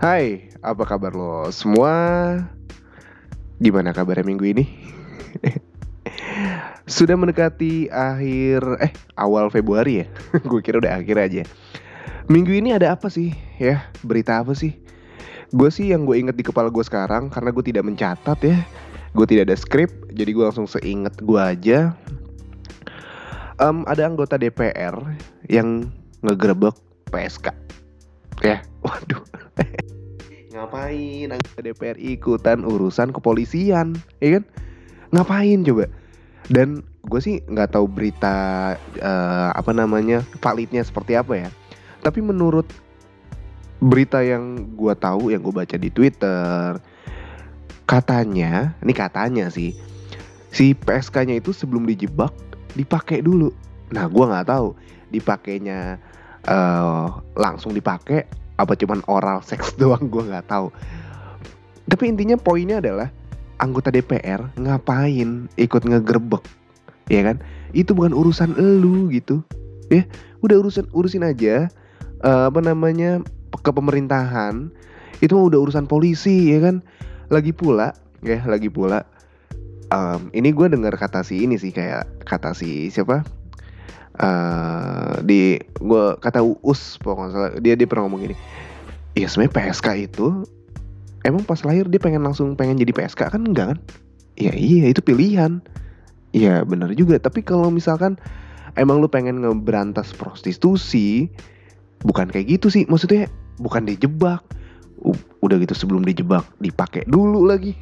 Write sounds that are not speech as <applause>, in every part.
Hai, apa kabar lo semua? Gimana kabarnya minggu ini? <laughs> Sudah mendekati akhir eh awal Februari ya. <laughs> Gue kira udah akhir aja. Minggu ini ada apa sih? Ya, berita apa sih? Gue sih yang gue inget di kepala gue sekarang karena gue tidak mencatat ya. Gue tidak ada skrip, jadi gue langsung seinget gue aja. Em, ada anggota DPR yang ngegerebek PSK. Ya, waduh. <laughs> Ngapain anggota DPR ikutan urusan kepolisian, ya kan? Ngapain coba? Dan gue sih nggak tahu berita eh, apa namanya validnya seperti apa ya. Tapi menurut berita yang gue tahu, yang gue baca di Twitter, katanya, ini katanya sih, si PSK-nya itu sebelum dijebak dipakai dulu. Nah, gue nggak tahu dipakainya eh langsung dipakai apa cuman oral <laughs> seks doang gue nggak tahu. Tapi intinya poinnya adalah anggota DPR ngapain ikut ngegerbek, ya kan? Itu bukan urusan elu gitu, ya. Udah urusan urusin aja eh, apa namanya ke pemerintahan itu udah urusan polisi ya kan. Lagi pula, ya lagi pula. em, ini gue dengar kata si ini sih kayak kata si siapa? Eh di gue kata Uus pokoknya dia dia pernah ngomong gini Iya sebenarnya PSK itu emang pas lahir dia pengen langsung pengen jadi PSK kan enggak kan? Iya iya itu pilihan. Iya benar juga. Tapi kalau misalkan emang lu pengen ngeberantas prostitusi, bukan kayak gitu sih. Maksudnya bukan dijebak. Udah gitu sebelum dijebak dipakai dulu lagi.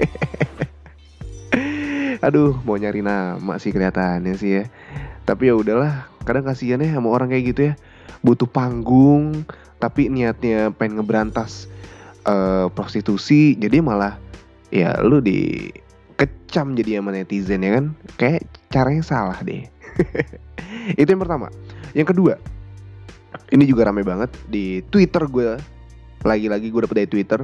<laughs> Aduh mau nyari nama sih kelihatannya sih ya. Tapi ya udahlah. Kadang kasihan ya sama orang kayak gitu ya. Butuh panggung, tapi niatnya pengen ngeberantas eh, prostitusi jadi malah ya lu dikecam jadi sama netizen ya kan kayak caranya salah deh <laughs> itu yang pertama yang kedua ini juga rame banget di twitter gue lagi-lagi gue dapet dari twitter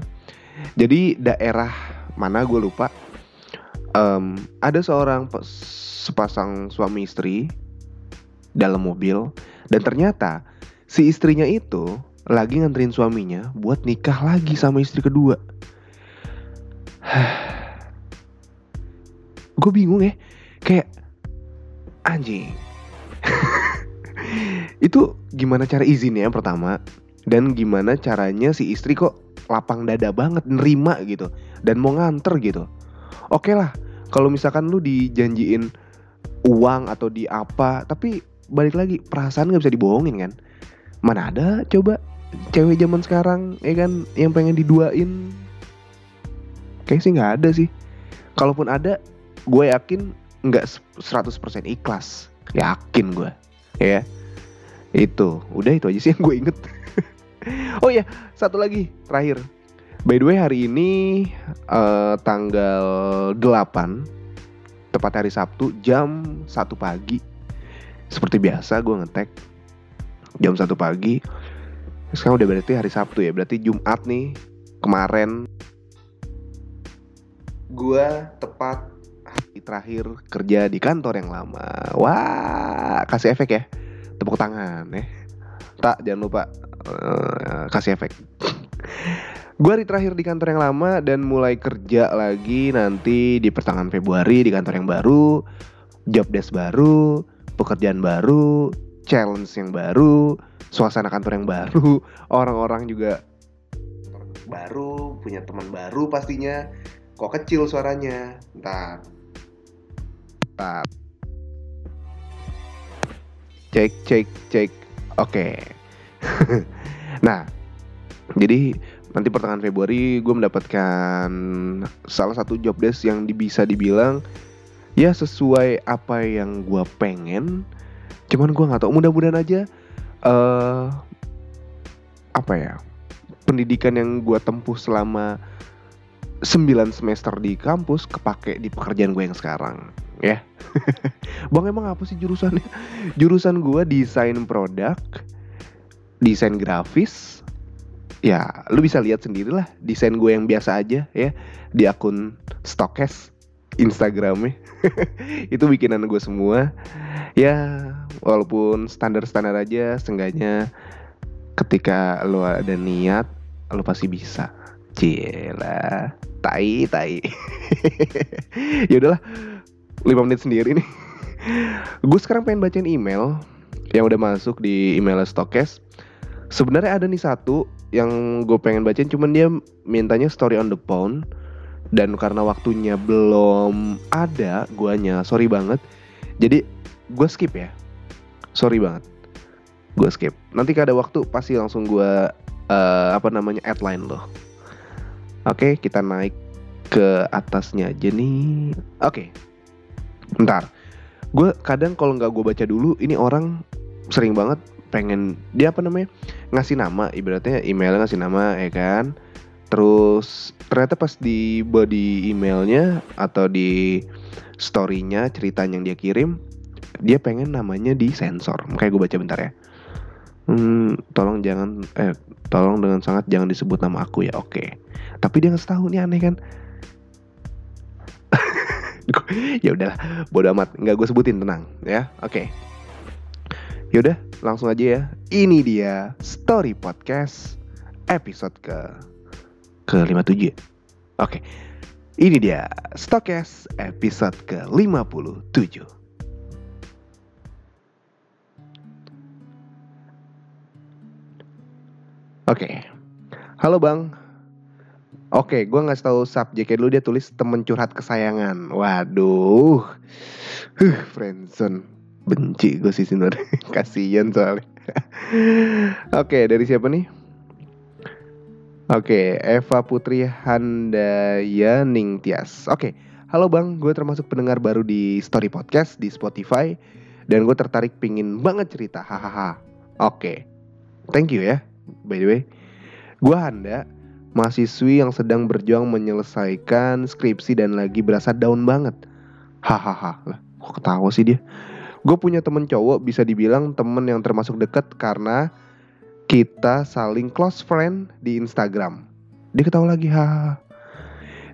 jadi daerah mana gue lupa Em, ada seorang sepasang suami istri dalam mobil dan ternyata si istrinya itu lagi nganterin suaminya buat nikah lagi sama istri kedua. <sighs> Gue bingung ya, kayak anjing. <laughs> itu gimana cara izinnya yang pertama dan gimana caranya si istri kok lapang dada banget nerima gitu dan mau nganter gitu. Oke lah, kalau misalkan lu dijanjiin uang atau di apa, tapi balik lagi perasaan nggak bisa dibohongin kan? Mana ada coba. Cewek zaman sekarang ya kan yang pengen diduain. Kayak sih nggak ada sih. Kalaupun ada gue yakin nggak 100% ikhlas. Yakin gue ya. Itu. Udah itu aja sih yang gue inget. <laughs> Oh ya satu lagi terakhir. By the way hari ini eh, tanggal 8 tepat hari Sabtu jam 1 pagi seperti biasa gue ngetek jam 1 pagi. Sekarang udah berarti hari Sabtu ya berarti Jumat nih kemarin. Gua tepat hari terakhir kerja di kantor yang lama. Wah kasih efek ya. Tepuk tangan ya. Tak jangan lupa eh, kasih efek. Gua hari terakhir di kantor yang lama dan mulai kerja lagi nanti di pertengahan Februari di kantor yang baru, job desk baru, pekerjaan baru, challenge yang baru, suasana kantor yang baru, <laughs> orang-orang juga baru, punya teman baru pastinya. Kok kecil suaranya? Ntar. Ntar. Cek, cek, cek. Oke. <laughs> nah, jadi nanti pertengahan Februari gue mendapatkan salah satu job desk yang bisa dibilang ya sesuai apa yang gue pengen. Cuman gue nggak tahu. Mudah-mudahan aja eh apa ya pendidikan yang gue tempuh selama 9 semester di kampus kepake di pekerjaan gue yang sekarang ya <laughs> bang emang apa sih jurusannya jurusan gue desain produk desain grafis ya lu bisa lihat sendiri lah desain gue yang biasa aja ya di akun stokes Instagramnya <laughs> itu bikinan gue semua ya walaupun standar-standar aja seenggaknya ketika lo ada niat Lu pasti bisa. Cila, tai tai. <laughs> ya udahlah, 5 menit sendiri nih. <laughs> gue sekarang pengen bacain email yang udah masuk di email Stokes. Sebenarnya ada nih satu yang gue pengen bacain, cuman dia mintanya story on the phone dan karena waktunya belum ada guanya, sorry banget. Jadi gue skip ya, sorry banget. Gue skip. Nanti ada waktu pasti langsung gue uh, apa namanya headline loh. Oke, kita naik ke atasnya aja nih. Oke. Ntar. Gue kadang kalau nggak gue baca dulu, ini orang sering banget pengen dia apa namanya ngasih nama ibaratnya email ngasih nama ya kan terus ternyata pas di body emailnya atau di storynya cerita yang dia kirim dia pengen namanya disensor makanya gue baca bentar ya. Hmm, tolong jangan eh tolong dengan sangat jangan disebut nama aku ya oke. Tapi dia nggak tahu nih aneh kan? <laughs> Ya udahlah bodo amat. Nggak gue sebutin tenang ya oke. Yaudah langsung aja ya. Ini dia story podcast episode ke ke 57 oke ini dia Stokes episode ke 57 Oke, halo bang, Oke, gue ngasih tahu subjeknya dulu dia tulis temen curhat kesayangan. Waduh, huh, friendzone. Benci gue sih sebenarnya, <laughs> kasian soalnya. Oke, dari siapa nih? Oke, Eva Putri Handaya Ningtyas. Oke, halo bang, gue termasuk pendengar baru di Story Podcast di Spotify dan gue tertarik pingin banget cerita. Hahaha. Oke, thank you ya. By the way, gue Handa mahasiswi yang sedang berjuang menyelesaikan skripsi dan lagi berasa down banget. Hahaha, lah kok ketawa sih dia. Gue punya temen cowok bisa dibilang temen yang termasuk deket karena kita saling close friend di Instagram. Dia ketawa lagi, hahaha.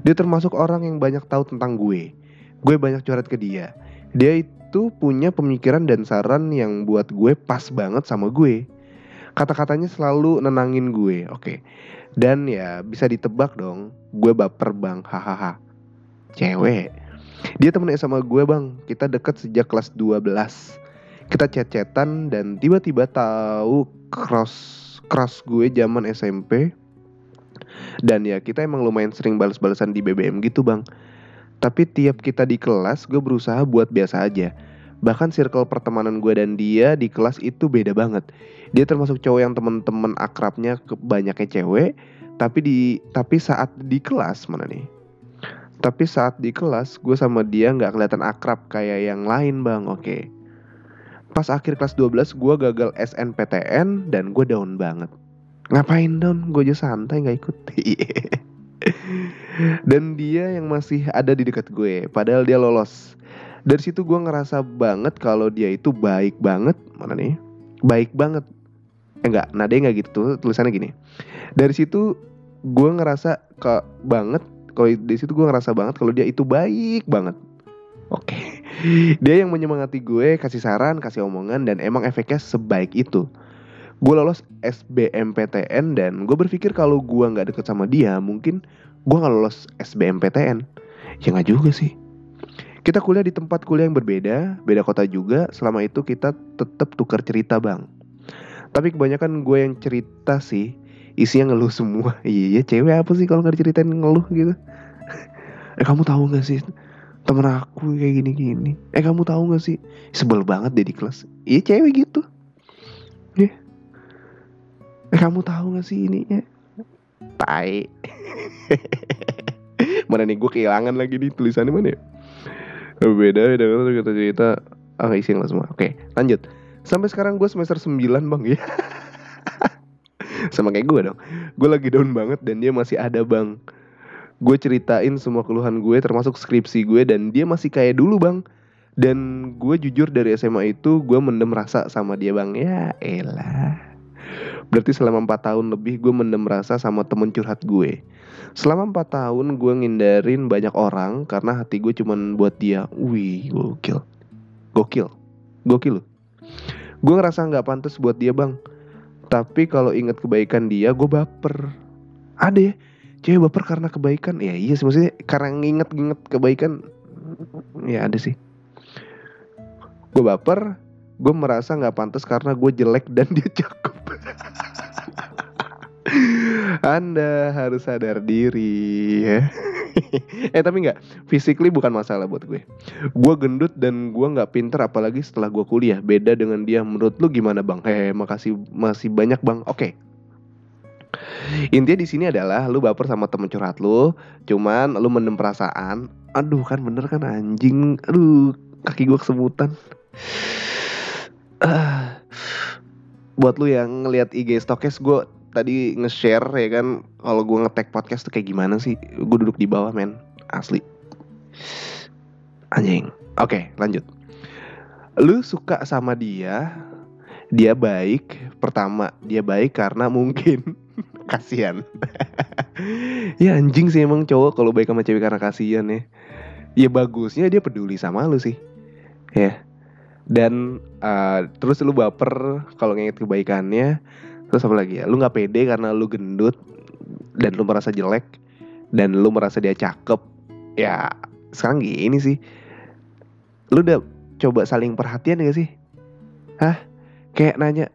Dia termasuk orang yang banyak tahu tentang gue. Gue banyak curhat ke dia. Dia itu punya pemikiran dan saran yang buat gue pas banget sama gue. Kata-katanya selalu nenangin gue. Oke. Dan ya bisa ditebak dong, gue baper bang, hahaha. Cewek. Dia temen sama gue bang, kita deket sejak kelas 12. Kita chat-chatan dan tiba-tiba tahu cross cross gue zaman SMP. Dan ya kita emang lumayan sering balas-balasan di BBM gitu bang. Tapi tiap kita di kelas gue berusaha buat biasa aja. Bahkan circle pertemanan gue dan dia di kelas itu beda banget dia termasuk cowok yang temen-temen akrabnya banyaknya cewek tapi di tapi saat di kelas mana nih tapi saat di kelas gue sama dia nggak kelihatan akrab kayak yang lain bang oke okay. Pas akhir kelas 12 gue gagal SNPTN dan gue down banget. Ngapain down? Gue aja santai nggak ikut. <laughs> Dan dia yang masih ada di dekat gue padahal dia lolos. Dari situ gue ngerasa banget kalau dia itu baik banget. Mana nih? Baik banget. Eh, enggak nada enggak gitu. Tulisannya gini. Dari situ gue ngerasa ke banget. Kalau di situ gue ngerasa banget kalau dia itu baik banget. Oke. okay. Dia yang menyemangati gue kasih saran kasih omongan dan emang efeknya sebaik itu gue lolos SBMPTN dan gue berpikir kalau gue nggak deket sama dia mungkin gue nggak lolos SBMPTN ya nggak juga sih kita kuliah di tempat kuliah yang berbeda, beda kota juga. Selama itu kita tetap tukar cerita, Bang. Tapi kebanyakan gue yang cerita sih isinya ngeluh semua. <laughs> Iya, cewek apa sih kalau nggak diceritain ngeluh gitu? <laughs> eh kamu tahu nggak sih temen aku kayak gini gini? Eh kamu tahu nggak sih sebel banget deh di kelas? Iya cewek gitu. Ya. Yeah. Eh kamu tahu nggak sih ini ya? Tai. <laughs> mana nih gue kehilangan lagi nih tulisannya mana ya? Beda beda kita cerita ah isi lah semua. Oke lanjut. Sampai sekarang gue semester 9 bang ya <laughs> Sama kayak gue dong Gue lagi down banget dan dia masih ada bang Gue ceritain semua keluhan gue termasuk skripsi gue Dan dia masih kayak dulu bang. Dan gue jujur dari SMA itu gue mendem rasa sama dia bang. Ya elah. Berarti selama 4 tahun lebih gue mendem rasa sama temen curhat gue. Selama 4 tahun gue ngindarin banyak orang Karena hati gue cuman buat dia Wih gokil. Gokil. Gokil loh. Gue ngerasa nggak pantas buat dia bang. Tapi kalau inget kebaikan dia gue baper. Ada ya cewek baper karena kebaikan. Ya iya sih maksudnya karena nginget-nginget kebaikan. Ya ada sih. Gue baper gue merasa nggak pantas karena gue jelek dan dia cakep. <laughs> Anda harus sadar diri ya. <laughs> Eh tapi nggak physically bukan masalah buat gue. Gue gendut dan gue nggak pinter apalagi setelah gue kuliah. Beda dengan dia. Menurut lu gimana bang? Hehe makasih masih banyak bang. Oke Intinya di sini adalah lu baper sama temen curhat lu, cuman lu mendem perasaan. Aduh kan bener kan anjing. Aduh kaki gue kesemutan. Uh, <sighs> buat lu yang ngelihat IG stokes gue tadi nge-share ya kan kalau gue ngetek podcast tuh kayak gimana sih gue duduk di bawah men asli anjing oke lanjut lu suka sama dia dia baik pertama dia baik karena mungkin <laughs> kasihan. <laughs> Ya anjing sih emang cowok kalau baik sama cewek karena kasihan ya. Ya bagusnya dia peduli sama lu sih. Ya. Dan uh, terus lu baper kalau nginget kebaikannya. Terus apa lagi ya? Lu nggak pede karena lu gendut dan lu merasa jelek dan lu merasa dia cakep. Ya sekarang gini sih. Lu udah coba saling perhatian gak sih? Hah? Kayak nanya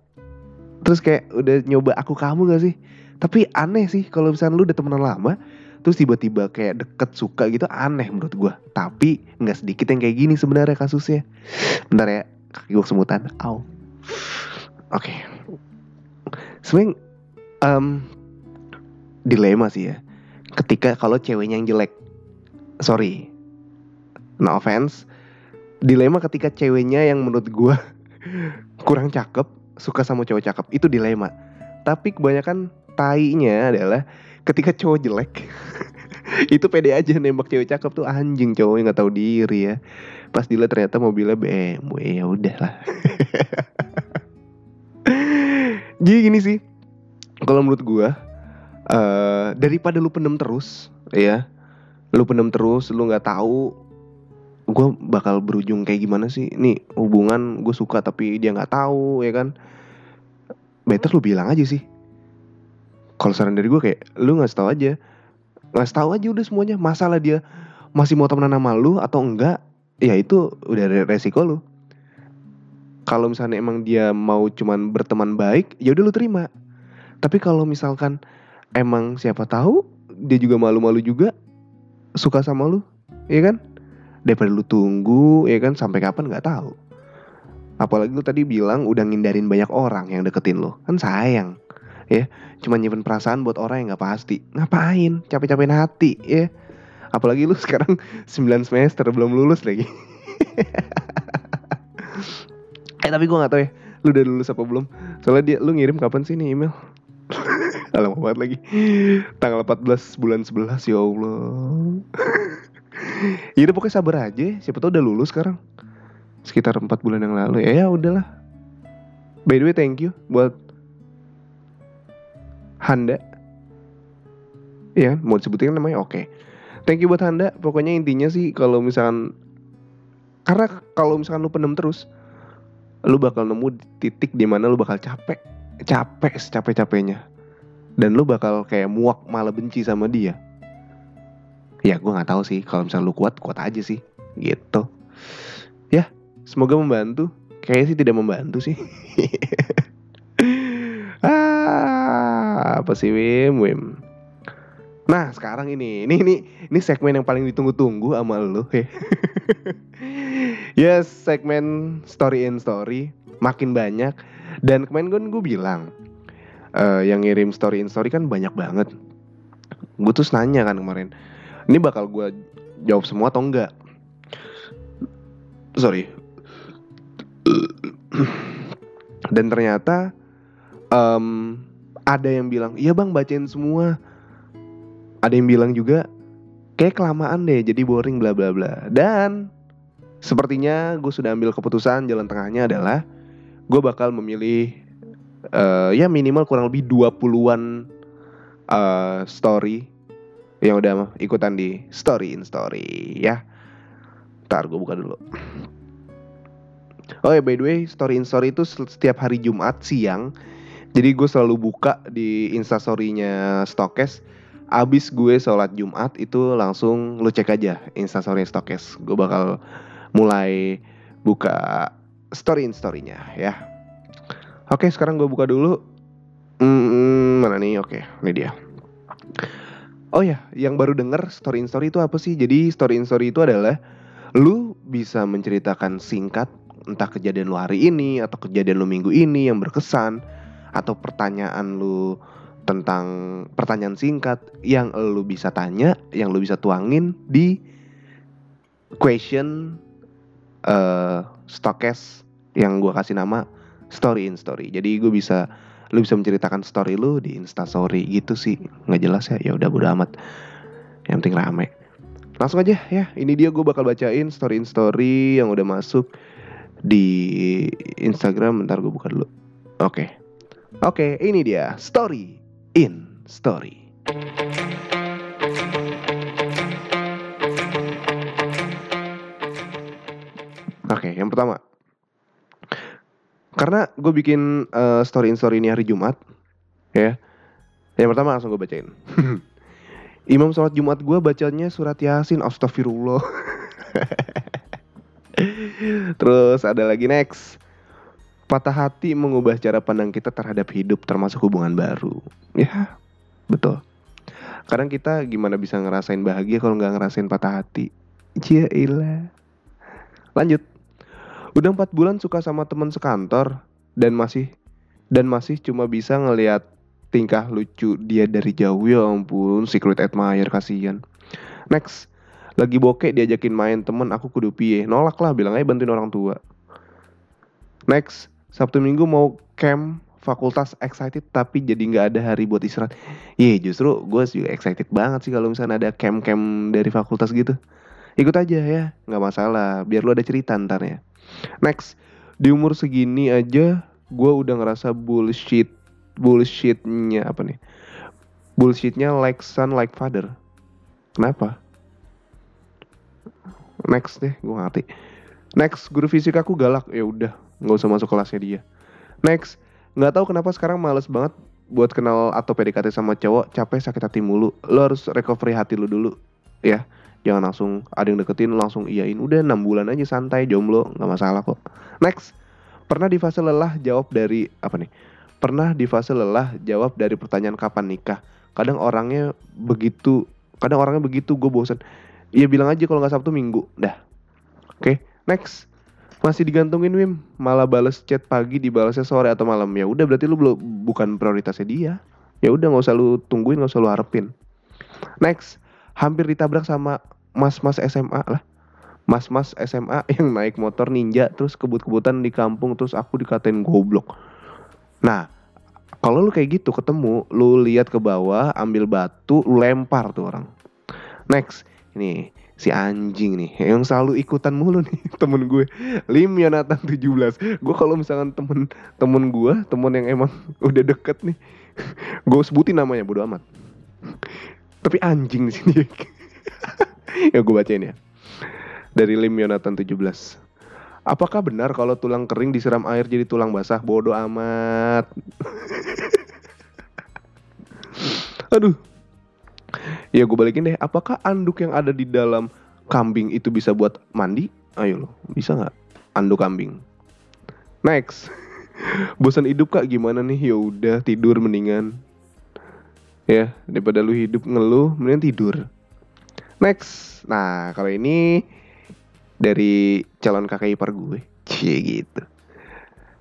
terus kayak udah nyoba aku kamu gak sih tapi aneh sih kalau misalnya lu udah temenan lama terus tiba-tiba kayak deket suka gitu aneh menurut gue tapi nggak sedikit yang kayak gini sebenarnya kasusnya. Bentar ya kaki gue semutan au. Oke. Okay sebenarnya um, dilema sih ya. Ketika kalau ceweknya yang jelek sorry no offense. Dilema ketika ceweknya yang menurut gue <laughs> kurang cakep suka sama cowok cakep itu dilema. Tapi kebanyakan tainya adalah ketika cowok jelek <laughs> itu pede aja nembak cewek cakep tuh anjing cowoknya nggak tahu diri ya. Pas dilihat ternyata mobilnya BMW ya udahlah. <laughs> Jadi gini sih kalau menurut gue uh, daripada lu pendem terus ya lu pendem terus lu nggak tahu gue bakal berujung kayak gimana sih. Nih hubungan gue suka tapi dia nggak tahu ya kan? Better lu bilang aja sih kalau saran dari gue kayak lu nggak tahu aja. Nggak tahu aja udah semuanya. Masalah dia masih mau temenan sama lu atau enggak ya itu udah resiko lu. Kalau misalnya emang dia mau cuman berteman baik ya udah lu terima. Tapi kalau misalkan emang siapa tahu dia juga malu-malu juga suka sama lu ya kan? Daripada lu tunggu ya kan? Sampai kapan? Nggak tahu. Apalagi lu tadi bilang udah ngindarin banyak orang yang deketin lu. Kan sayang ya. Cuma nyimpen perasaan buat orang yang nggak pasti. Ngapain? Capek-capekin hati ya. Apalagi lu <laughs> sekarang 9 semester belum lulus lagi. <laughs> Eh tapi gue gak tau ya Lu udah lulus apa belum? Soalnya dia lu ngirim kapan sih nih email? <laughs> Lama banget lagi. Tanggal 14 bulan 11 ya Allah. Ya udah pokoknya sabar aja. Siapa tau udah lulus sekarang. Sekitar 4 bulan yang lalu. Ya ya udahlah. By the way thank you Buat Handa. Ya mau disebutin namanya? Oke. Okay. Thank you buat Handa. Pokoknya intinya sih Kalau misalkan Karena kalau misalkan lu pendem terus lu bakal nemu titik di mana lu bakal capek. Capek secapek capeknya dan lu bakal kayak muak malah benci sama dia. Ya gue nggak tahu sih. Kalau misalnya lu kuat kuat aja sih. Gitu. Ya semoga membantu. Kayak sih tidak membantu sih. <laughs> Ah apa sih Wim Wim Nah sekarang ini, ini ini ini segmen yang paling ditunggu-tunggu sama ya. <laughs> yes, segmen story in story makin banyak dan kemarin kan gue bilang uh, yang ngirim story in story kan banyak banget. Gue tuh nanya kan kemarin, ini bakal gue jawab semua atau enggak? Sorry. <clears throat> Dan ternyata um, ada yang bilang, iya bang bacain semua. Ada yang bilang juga kayak kelamaan deh jadi boring bla bla bla. Dan sepertinya gue sudah ambil keputusan jalan tengahnya adalah gue bakal memilih uh, ya minimal kurang lebih 20-an uh, story yang udah ikutan di story in story ya. Ntar gue buka dulu. Oh ya by the way story in story itu setiap hari Jumat siang Jadi gue selalu buka di instastorynya Stokes. Abis gue sholat Jumat itu langsung lu cek aja instastory Stokes. Gue bakal mulai buka story in storynya ya. Oke sekarang gue buka dulu. Hmm, mana nih? Oke ini dia. Oh ya, yang baru denger story in story itu apa sih? Jadi story in story itu adalah lu bisa menceritakan singkat entah kejadian lu hari ini atau kejadian lu minggu ini yang berkesan atau pertanyaan lu tentang pertanyaan singkat yang lu bisa tanya, yang lu bisa tuangin di question uh, stokes yang gua kasih nama story in story. Jadi gue bisa lu bisa menceritakan story lu di Insta Story gitu sih. nggak jelas ya. Ya udah bodo amat. Yang penting rame. Langsung aja ya. Ini dia gue bakal bacain story in story yang udah masuk di Instagram. Bentar gue buka dulu. Oke. Okay. Oke, ini dia story in story. Oke, yang pertama. Karena gue bikin uh, story in story ini hari Jumat, ya. Yang pertama langsung gue bacain. <laughs> Imam sholat Jumat gue bacanya surat Yasin, Astagfirullah. <laughs> Terus ada lagi next. Patah hati mengubah cara pandang kita terhadap hidup termasuk hubungan baru. Ya, betul. Kadang kita gimana bisa ngerasain bahagia kalau nggak ngerasain patah hati. Cia ilah. Lanjut. Udah empat bulan suka sama teman sekantor dan masih dan masih cuma bisa ngelihat tingkah lucu dia dari jauh ya ampun secret admirer kasihan. Next, lagi bokeh diajakin main temen aku kudu piye nolak lah bilang aja bantuin orang tua. Next, Sabtu Minggu mau camp fakultas excited tapi jadi nggak ada hari buat istirahat. Iya justru gue juga excited banget sih kalau misalnya ada camp-camp dari fakultas gitu. Ikut aja ya, nggak masalah. Biar lu ada cerita ntar ya. Next, di umur segini aja gue udah ngerasa bullshit bullshitnya apa nih? Bullshitnya like son like father. Kenapa? Next deh, gue ngerti. Next, guru fisik aku galak. Ya udah, nggak usah masuk kelasnya dia. Next nggak tahu kenapa sekarang males banget buat kenal atau PDKT sama cowok capek sakit hati mulu. Lo harus recovery hati lo dulu ya. Jangan langsung ada yang deketin langsung iyain. Udah enam bulan aja santai jomblo nggak masalah kok. Next pernah di fase lelah jawab dari apa nih? Pernah di fase lelah jawab dari pertanyaan kapan nikah. Kadang orangnya begitu kadang orangnya begitu gue bosan iya bilang aja kalau nggak sabtu minggu. Dah. Oke okay, next masih digantungin Wim. Malah balas chat pagi dibalasnya sore atau malam. Ya udah berarti lu belum bukan prioritasnya dia. Ya udah nggak usah lu tungguin nggak usah lu harapin. Next hampir ditabrak sama mas-mas SMA lah. Mas-mas SMA <laughs> yang naik motor ninja terus kebut-kebutan di kampung terus aku dikatain goblok. Nah kalau lu kayak gitu ketemu lu lihat ke bawah ambil batu lu lempar tuh orang. Next ini si anjing nih yang selalu ikutan mulu nih <laughs> temen gue. Lim Yonatan 17 gue kalau misalkan temen temen gue temen yang emang <laughs> udah deket nih <laughs> gue sebutin namanya bodo amat. Tapi anjing di sini. Ya gue bacain ya. Dari Lim Yonatan 17 Apakah benar kalau tulang kering disiram air jadi tulang basah? Bodoh amat. Aduh, ya gue balikin deh. Apakah anduk yang ada di dalam kambing itu bisa buat mandi? Ayo lo bisa nggak? Anduk kambing. Next. <laughs> Bosan hidup kak? Gimana nih? Ya udah tidur mendingan. Ya daripada lu hidup ngeluh mendingan tidur. Next. Nah kalau ini dari calon kakak ipar gue. <laughs> Cie gitu.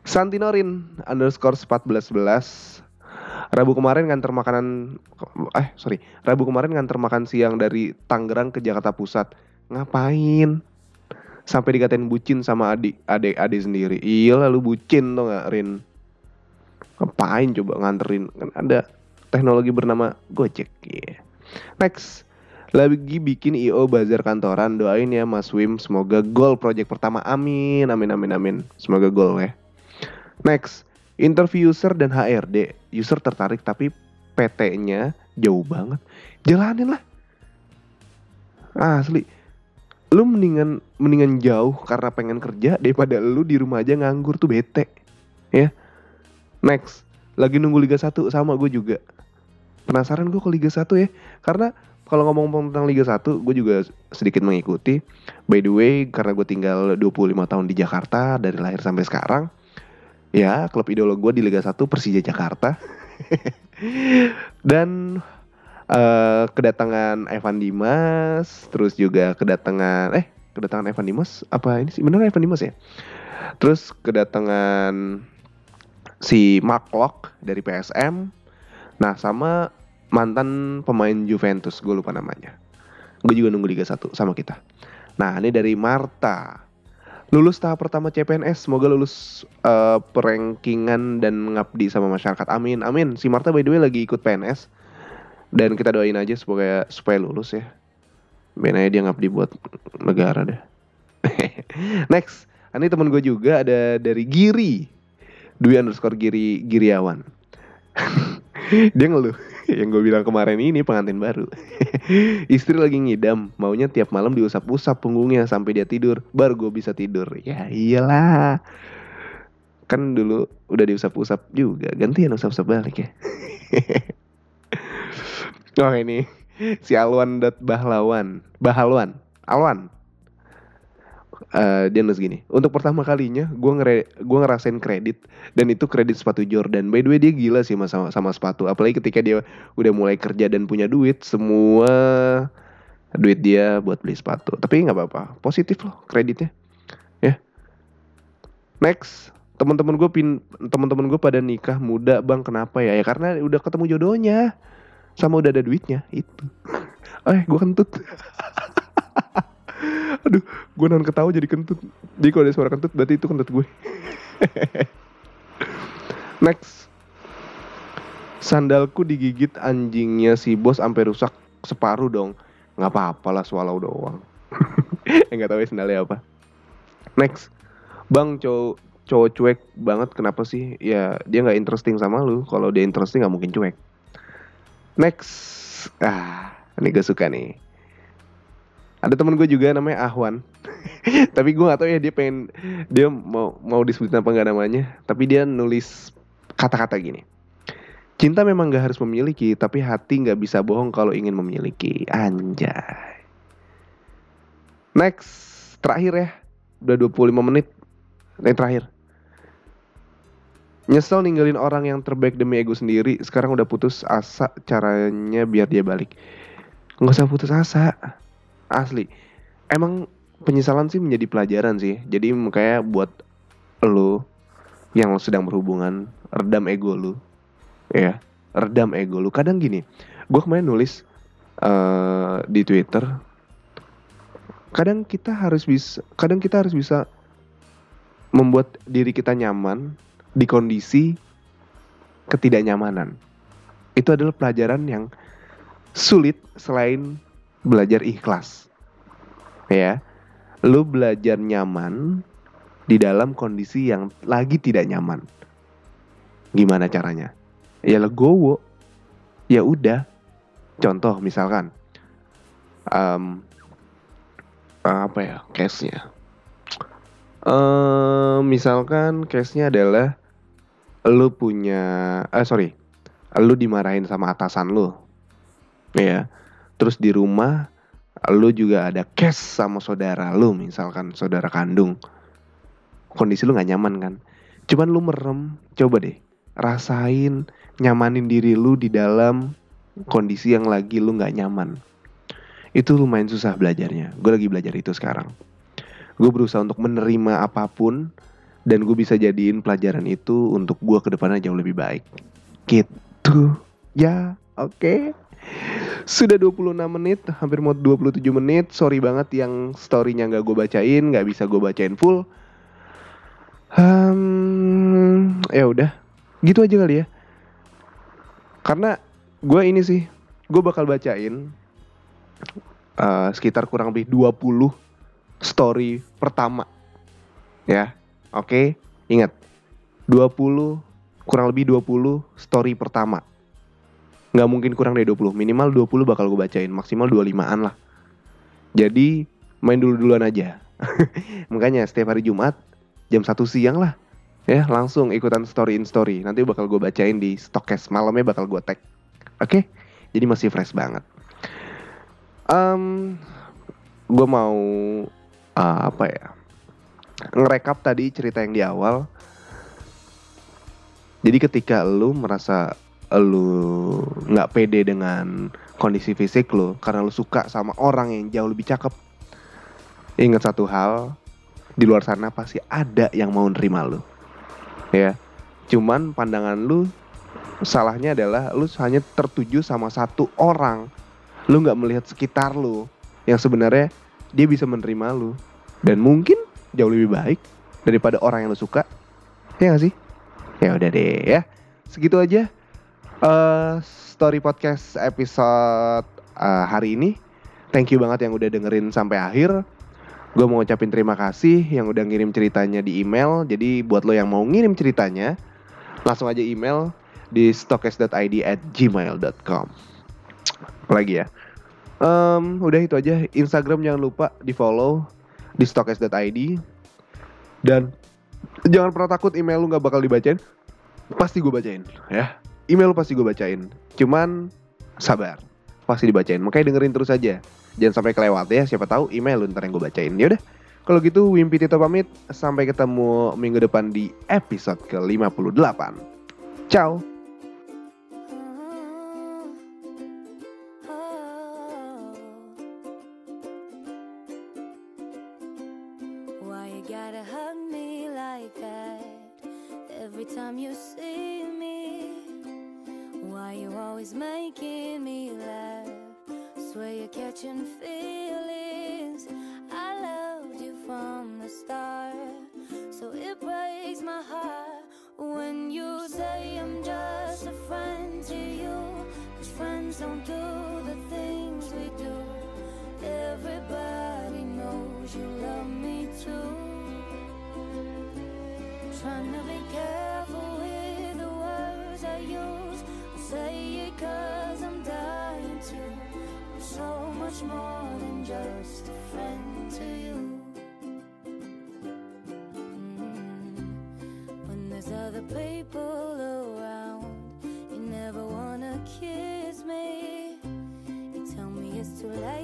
Santinorin underscore 1411 Rabu kemarin nganter makanan eh sorry. Rabu kemarin nganter makan siang dari Tangerang ke Jakarta Pusat. Ngapain? Sampai dikatain bucin sama adik adik adik sendiri. Iya lalu bucin tuh nggak Rin? Ngapain coba nganterin? Kan ada teknologi bernama Gojek yeah. next. Lagi bikin IO bazar kantoran. Doain ya Mas Wim. Semoga gol project pertama. Amin amin amin amin. Semoga gol ya. Next interview user dan HRD user tertarik tapi PT-nya jauh banget jalanin lah asli lu mendingan mendingan jauh karena pengen kerja daripada lu di rumah aja nganggur tuh bete ya next lagi nunggu Liga 1 sama gue juga. Penasaran gue ke Liga 1 ya. Karena kalau ngomong tentang Liga 1, gue juga sedikit mengikuti. By the way, karena gue tinggal 25 tahun di Jakarta dari lahir sampai sekarang. Ya, klub idola gue di Liga 1 Persija Jakarta. Dan uh, kedatangan Evan Dimas, terus juga kedatangan eh kedatangan Evan Dimas apa ini sih benar Evan Dimas ya? Terus kedatangan si Mark Locke dari PSM. Nah, sama mantan pemain Juventus, gue lupa namanya. Gue juga nunggu Liga 1 sama kita. Nah, ini dari Marta. Lulus tahap pertama CPNS, semoga lulus uh, perankingan dan mengabdi sama masyarakat. Amin, amin. Si Marta by the way lagi ikut PNS. Dan kita doain aja supaya supaya lulus ya. Ben aja dia ngabdi buat negara deh. <laughs> Next, ini temen gue juga ada dari Giri. Dwi underscore Giri Giriawan. <laughs> dia ngeluh <laughs> yang gue bilang kemarin ini pengantin baru. <laughs> Istri lagi ngidam, maunya tiap malam diusap-usap punggungnya sampai dia tidur, baru gue bisa tidur. Ya iyalah. Kan dulu udah diusap-usap juga, gantian usap-usap balik ya. <laughs> oh ini si Alwan dat Bahlawan, Bahalwan, Alwan uh, dia nulis gini untuk pertama kalinya gue ngere gue ngerasain kredit dan itu kredit sepatu Jordan. By the way dia gila sih sama sama sepatu. Apalagi ketika dia udah mulai kerja dan punya duit semua duit dia buat beli sepatu. Tapi nggak apa-apa positif loh kreditnya. Ya. Next teman-teman gue pin teman-teman gue pada nikah muda bang kenapa ya? Ya karena udah ketemu jodohnya sama udah ada duitnya itu. <laughs> Eh gue kentut <laughs> Aduh, gue non ketawa jadi kentut. Jadi kalau ada suara kentut berarti itu kentut gue. <laughs> Next. Sandalku digigit anjingnya si bos sampai rusak separuh dong. Nggak apa-apa lah swallow doang. <laughs> Enggak tahu ya sandalnya apa. Next. Bang cowok cowok cuek banget kenapa sih? Ya dia nggak interesting sama lu. Kalau dia interesting nggak mungkin cuek. Next. Ah, ini gue suka nih ada temen gue juga namanya Ahwan. <laughs> Tapi gue gak tahu ya dia pengen dia mau mau disebutin apa nggak namanya. Tapi dia nulis kata-kata gini. Cinta memang gak harus memiliki tapi hati gak bisa bohong kalau ingin memiliki. Anjay. Next. Terakhir ya. Udah 25 menit. Yang terakhir. Nyesel ninggalin orang yang terbaik demi ego sendiri. Sekarang udah putus asa caranya biar dia balik. Gak usah putus asa asli. Emang penyesalan sih menjadi pelajaran sih. Jadi makanya buat lo yang sedang berhubungan redam ego lu ya redam ego lu kadang gini gue kemarin nulis uh, di twitter kadang kita harus bisa kadang kita harus bisa membuat diri kita nyaman di kondisi ketidaknyamanan itu adalah pelajaran yang sulit selain belajar ikhlas. Ya. Lu belajar nyaman di dalam kondisi yang lagi tidak nyaman. Gimana caranya? Ya legowo. Ya udah. Contoh misalkan um, apa ya case-nya? Um, misalkan case-nya adalah lu punya eh sorry lu dimarahin sama atasan lu ya terus di rumah lu juga ada cash sama saudara lu misalkan saudara kandung. Kondisi lu nggak nyaman kan? Cuman lu merem coba deh rasain nyamanin diri lu di dalam kondisi yang lagi lu nggak nyaman. Itu lumayan susah belajarnya. Gue lagi belajar itu sekarang. Gue berusaha untuk menerima apa pun dan gue bisa jadiin pelajaran itu untuk gue ke depannya jauh lebih baik. Gitu. Ya oke. okay. Sudah 26 menit, hampir mau 27 menit. Sorry banget yang storynya nggak gue bacain, nggak bisa gue bacain full. Um, ya udah, gitu aja kali ya. Karena gue ini sih, gue bakal bacain uh, sekitar kurang lebih 20 story pertama. Ya, oke, okay? ingat 20 kurang lebih 20 story pertama nggak mungkin kurang dari 20 minimal 20 bakal gue bacain maksimal 25an lah jadi main dulu duluan aja <laughs> makanya setiap hari Jumat jam satu siang lah Ya langsung ikutan story in story. Nanti bakal gue bacain di stokes malamnya bakal gue tag. Oke, jadi masih fresh banget. Um, gue mau uh, apa ya? Ngerekap tadi cerita yang di awal. Jadi ketika lu merasa lu nggak pede dengan kondisi fisik lu karena lu suka sama orang yang jauh lebih cakep. Ingat satu hal, di luar sana pasti ada yang mau nerima lu. Ya cuman pandangan lu salahnya adalah lu hanya tertuju sama satu orang. Lu nggak melihat sekitar lu yang sebenarnya dia bisa menerima lu. Dan mungkin jauh lebih baik daripada orang yang lu suka. Ya gak sih? Ya udah deh ya. Segitu aja uh, story podcast episode uh, hari ini thank you banget yang udah dengerin sampai akhir Gue mau ucapin terima kasih yang udah ngirim ceritanya di email. Jadi buat lo yang mau ngirim ceritanya, langsung aja email di stokes.id at gmail.com. Apalagi ya. Um, udah itu aja. Instagram jangan lupa di follow di stokes.id. Dan jangan pernah takut email lu gak bakal dibacain. Pasti gue bacain ya. Email pasti gue bacain. Cuman sabar. Pasti dibacain. Makanya dengerin terus aja. Jangan sampai kelewat ya. Siapa tahu email lu ntar yang gue bacain. Ya udah. Kalau gitu Wimpi Tito pamit. Sampai ketemu minggu depan di episode ke 58 ciao catching feelings. I loved you from the start, so it breaks my heart when you say I'm just a friend to you. Cause friends don't do the things we do. Everybody knows you love me too. Trying to be careful much more than just a friend to you. Mm. When there's other people around, you never wanna kiss me. You tell me it's too late